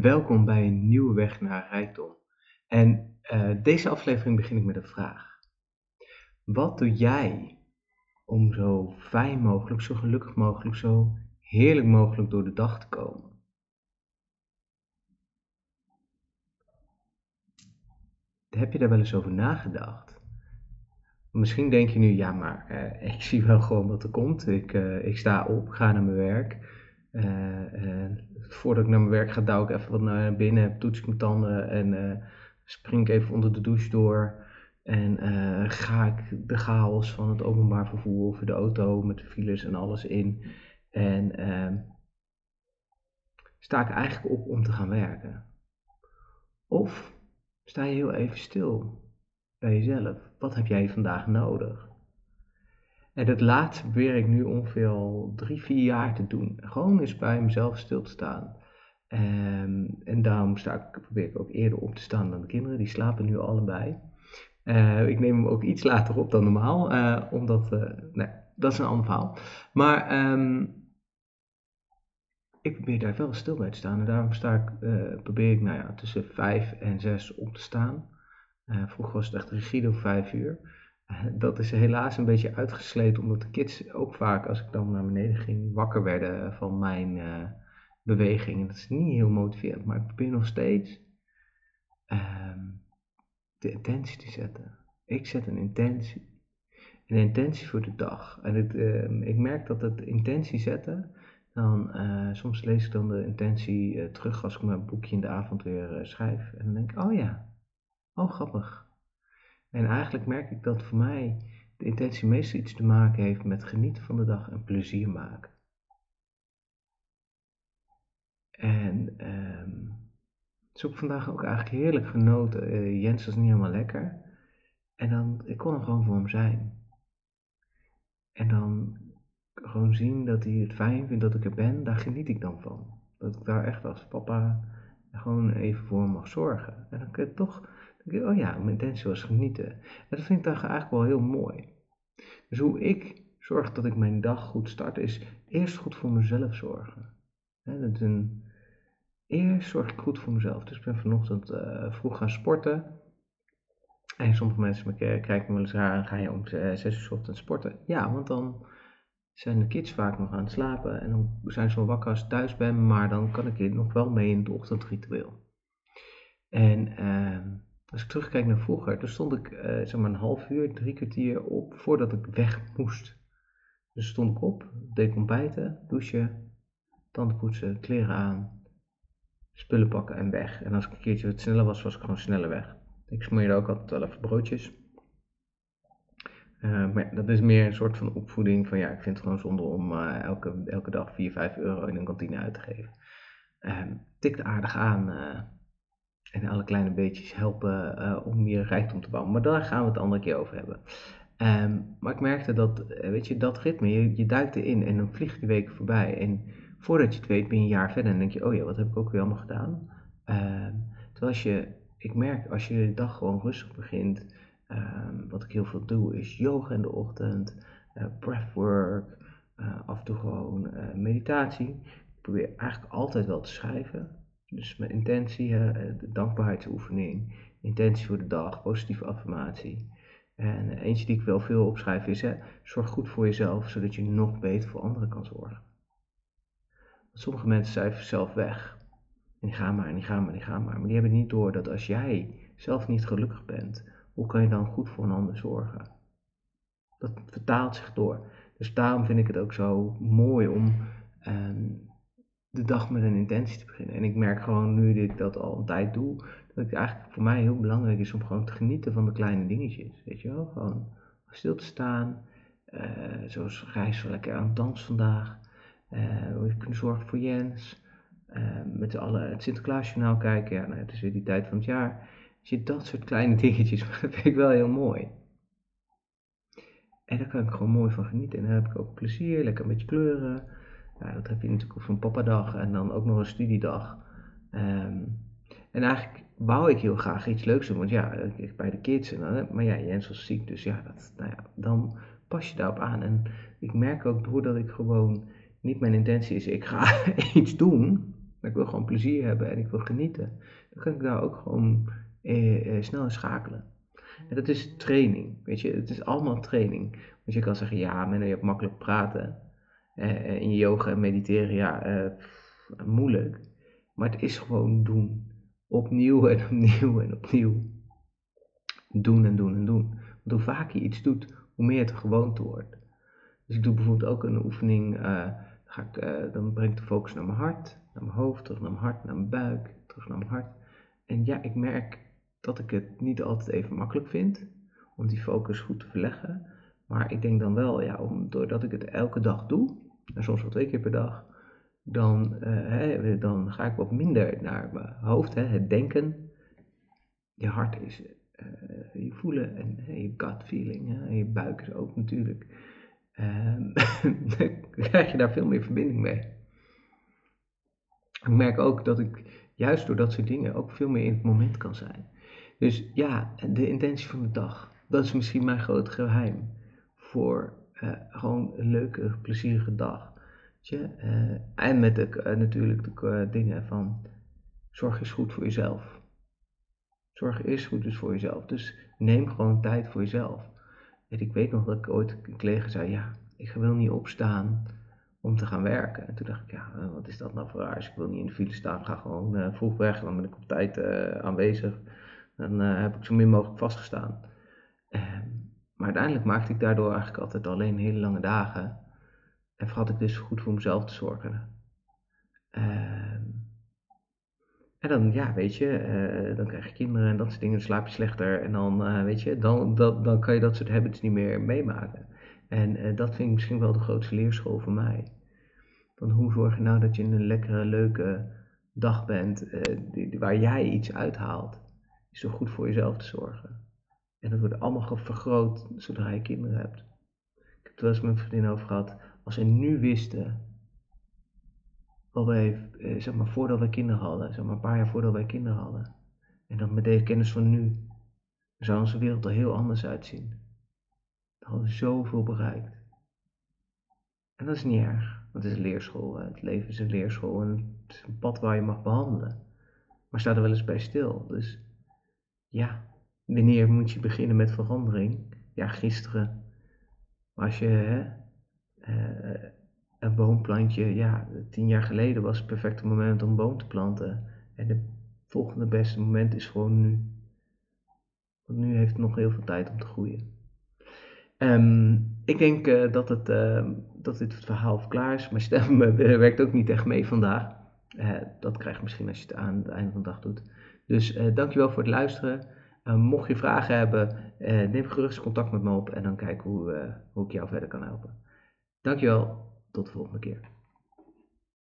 Welkom bij een nieuwe weg naar rijkdom. En uh, deze aflevering begin ik met een vraag. Wat doe jij om zo fijn mogelijk, zo gelukkig mogelijk, zo heerlijk mogelijk door de dag te komen? Heb je daar wel eens over nagedacht? Misschien denk je nu, ja, maar uh, ik zie wel gewoon wat er komt. Ik, uh, ik sta op, ga naar mijn werk. Uh, voordat ik naar mijn werk ga, douw ik even wat naar binnen, toets ik mijn tanden en spring ik even onder de douche door. En ga ik de chaos van het openbaar vervoer of de auto met de files en alles in. En ehm, sta ik eigenlijk op om te gaan werken. Of sta je heel even stil bij jezelf. Wat heb jij vandaag nodig? En dat laatste probeer ik nu ongeveer al drie, vier jaar te doen. Gewoon eens bij mezelf stil te staan. Um, en daarom sta ik, probeer ik ook eerder op te staan dan de kinderen. Die slapen nu allebei. Uh, ik neem hem ook iets later op dan normaal. Uh, omdat, uh, nee, dat is een ander verhaal. Maar um, ik probeer daar wel stil bij te staan. En daarom sta ik, probeer ik nou ja, tussen vijf en zes op te staan. vroeger was het echt rigide om vijf uur. dat is helaas een beetje uitgesleten, omdat de kids ook vaak, als ik dan naar beneden ging, wakker werden van mijn beweging. En dat is niet heel motiverend, maar ik probeer nog steeds um, de intentie te zetten. Ik zet een intentie. Een intentie voor de dag. En het, uh, ik merk dat het intentie zetten, dan uh, soms lees ik dan de intentie uh, terug als ik mijn boekje in de avond weer schrijf. En dan denk ik, oh ja, oh grappig. En eigenlijk merk ik dat voor mij de intentie meestal iets te maken heeft met genieten van de dag en plezier maken. En um, vandaag ook eigenlijk heerlijk genoten. Uh, Jens was niet helemaal lekker. En dan, ik kon er gewoon voor hem zijn. En dan gewoon zien dat hij het fijn vindt dat ik er ben, daar geniet ik dan van. Dat ik daar echt als papa gewoon even voor mag zorgen. En dan kun je toch, oh ja, mijn intentie was genieten. En dat vind ik dan eigenlijk wel heel mooi. Dus hoe ik zorg dat ik mijn dag goed start, is eerst goed voor mezelf zorgen. dat is een, Eerst zorg ik goed voor mezelf. Dus ik ben vanochtend uh, vroeg gaan sporten. En sommige mensen me kijken me wel eens raar ga je om 6 uur ochtend sporten? Ja, want dan zijn de kids vaak nog aan het slapen en dan zijn ze wel wakker als ik thuis ben, maar dan kan ik nog wel mee in het ochtendritueel. En uh, als ik terugkijk naar vroeger, dan stond ik uh, zeg maar een half uur, drie kwartier op voordat ik weg moest. Dus stond ik op, deed ontbijten, douchen, tanden poetsen, kleren aan, spullen pakken en weg. En als ik een keertje wat sneller was, was ik gewoon sneller weg. Ik smeerde ook altijd wel even broodjes. Uh, maar dat is meer een soort van opvoeding van ja, ik vind het gewoon zonde om uh, elke, elke dag 4, 5 euro in een kantine uit te geven. Uh, tikt aardig aan en alle kleine beetjes helpen om meer rijkdom te bouwen. Maar daar gaan we het andere keer over hebben. Um, maar ik merkte dat, weet je, dat ritme, je, je duikt erin en dan vliegt die week voorbij. En voordat je het weet ben je een jaar verder en denk je, oh ja, wat heb ik ook weer allemaal gedaan? Uh, terwijl je, ik merk als je de dag gewoon rustig begint, uh, wat ik heel veel doe is yoga in de ochtend, uh, breathwork, af en toe gewoon meditatie. Ik probeer eigenlijk altijd wel te schrijven. Dus met intentie, de dankbaarheidsoefening, intentie voor de dag, positieve affirmatie. En eentje die ik wel veel opschrijf is, hè, zorg goed voor jezelf, zodat je nog beter voor anderen kan zorgen. Sommige mensen cijferen zelf weg. En die gaan maar, en die gaan maar, en die gaan maar. Maar die hebben niet door dat als jij zelf niet gelukkig bent, hoe kan je dan goed voor een ander zorgen? Dat vertaalt zich door. Dus daarom vind ik het ook zo mooi om um, de dag met een intentie te beginnen. En ik merk gewoon nu dat ik dat al een tijd doe, dat het eigenlijk voor mij heel belangrijk is om gewoon te genieten van de kleine dingetjes. Weet je wel? Gewoon stil te staan. Uh, zoals Gijs lekker aan het dans vandaag. Uh, we kunnen zorgen voor Jens. Uh, met alle, het Sinterklaasjournaal kijken. Ja, nou, het is weer die tijd van het jaar. Dus je dat soort kleine dingetjes vind ik wel heel mooi. En daar kan ik gewoon mooi van genieten. En dan heb ik ook plezier, lekker een beetje kleuren. Ja, dat heb je natuurlijk van papadag en dan ook nog een studiedag. Um, en eigenlijk wou ik heel graag iets leuks doen, want ja, bij de kids. En dan, maar ja, Jens was ziek, dus ja, dat, nou ja, dan pas je daarop aan. En ik merk ook doordat ik gewoon niet mijn intentie is, ik ga iets doen, maar ik wil gewoon plezier hebben en ik wil genieten, dan kan ik daar ook gewoon eh, eh, snel schakelen. En dat is training, weet je, het is allemaal training. Want je kan zeggen, ja, maar je hebt makkelijk praten. Eh, in yoga en mediteren, ja, eh, moeilijk. Maar het is gewoon doen. Opnieuw en opnieuw en opnieuw. Doen en doen en doen. Want hoe vaker je iets doet, hoe meer het een gewoonte wordt. Dus ik doe bijvoorbeeld ook een oefening, uh, ga ik, dan breng ik de focus naar mijn hart, naar mijn hoofd, terug naar mijn hart, naar mijn buik, terug naar mijn hart. En ja, ik merk dat ik het niet altijd even makkelijk vind om die focus goed te verleggen. Maar ik denk dan wel, ja, doordat ik het elke dag doe, en soms wel twee keer per dag, dan, uh, hè, dan ga ik wat minder naar mijn hoofd, hè, het denken. Je hart is uh, je voelen en je gut feeling, en je buik is ook natuurlijk. Uh, dan krijg je daar veel meer verbinding mee. Ik merk ook dat ik juist door dat soort dingen ook veel meer in het moment kan zijn. Dus ja, de intentie van de dag, dat is misschien mijn groot geheim voor uh, gewoon een leuke, plezierige dag. Je, uh, en met de, uh, natuurlijk de dingen van zorg eens goed voor jezelf. Zorg eerst goed dus voor jezelf. Dus neem gewoon tijd voor jezelf. Ik weet nog dat ik ooit een collega zei, ja, ik wil niet opstaan om te gaan werken. En toen dacht ik, ja, wat is dat nou voor raar? ik wil niet in de file staan, ga gewoon vroeg weg, dan ben ik op tijd aanwezig. Dan heb ik zo min mogelijk vastgestaan. Maar uiteindelijk maakte ik daardoor eigenlijk altijd alleen hele lange dagen. En vergat ik dus goed voor mezelf te zorgen. Ehm, en dan, ja, weet je, uh, dan krijg je kinderen en dat soort dingen, dan slaap je slechter. En dan, uh, weet je, dan, dan, dan kan je dat soort habits niet meer meemaken. En uh, dat vind ik misschien wel de grootste leerschool voor mij. Van hoe zorg je nou dat je een lekkere, leuke dag bent, die, waar jij iets uithaalt. Is door goed voor jezelf te zorgen. En dat wordt allemaal vergroot zodra je kinderen hebt. Ik heb het wel eens met mijn vriendin over gehad. Als ze nu wisten, wat wij, eh, zeg maar voordat wij kinderen hadden, zeg maar een paar jaar voordat wij kinderen hadden. En dan met deze kennis van nu, zou onze wereld er heel anders uitzien. Dan hadden zoveel bereikt. En dat is niet erg. Dat is een leerschool. Het leven is een leerschool en het is een pad waar je mag behandelen. Maar sta er wel eens bij stil. Dus ja, Wanneer moet je beginnen met verandering? Ja, gisteren. Als je hè, uh, een boomplantje, ja, tien jaar geleden was het perfecte moment om een boom te planten. En het volgende beste moment is gewoon nu. Want nu heeft het nog heel veel tijd om te groeien. Um, ik denk uh, dat, het, uh, dat dit het verhaal klaar is. Mijn stem werkt ook niet echt mee vandaag. dat krijg je misschien als je het aan het einde van de dag doet. Dus dankjewel voor het luisteren. Uh, mocht je vragen hebben, uh, neem gerust contact met me op en dan kijken hoe, uh, hoe ik jou verder kan helpen. Dankjewel, tot de volgende keer.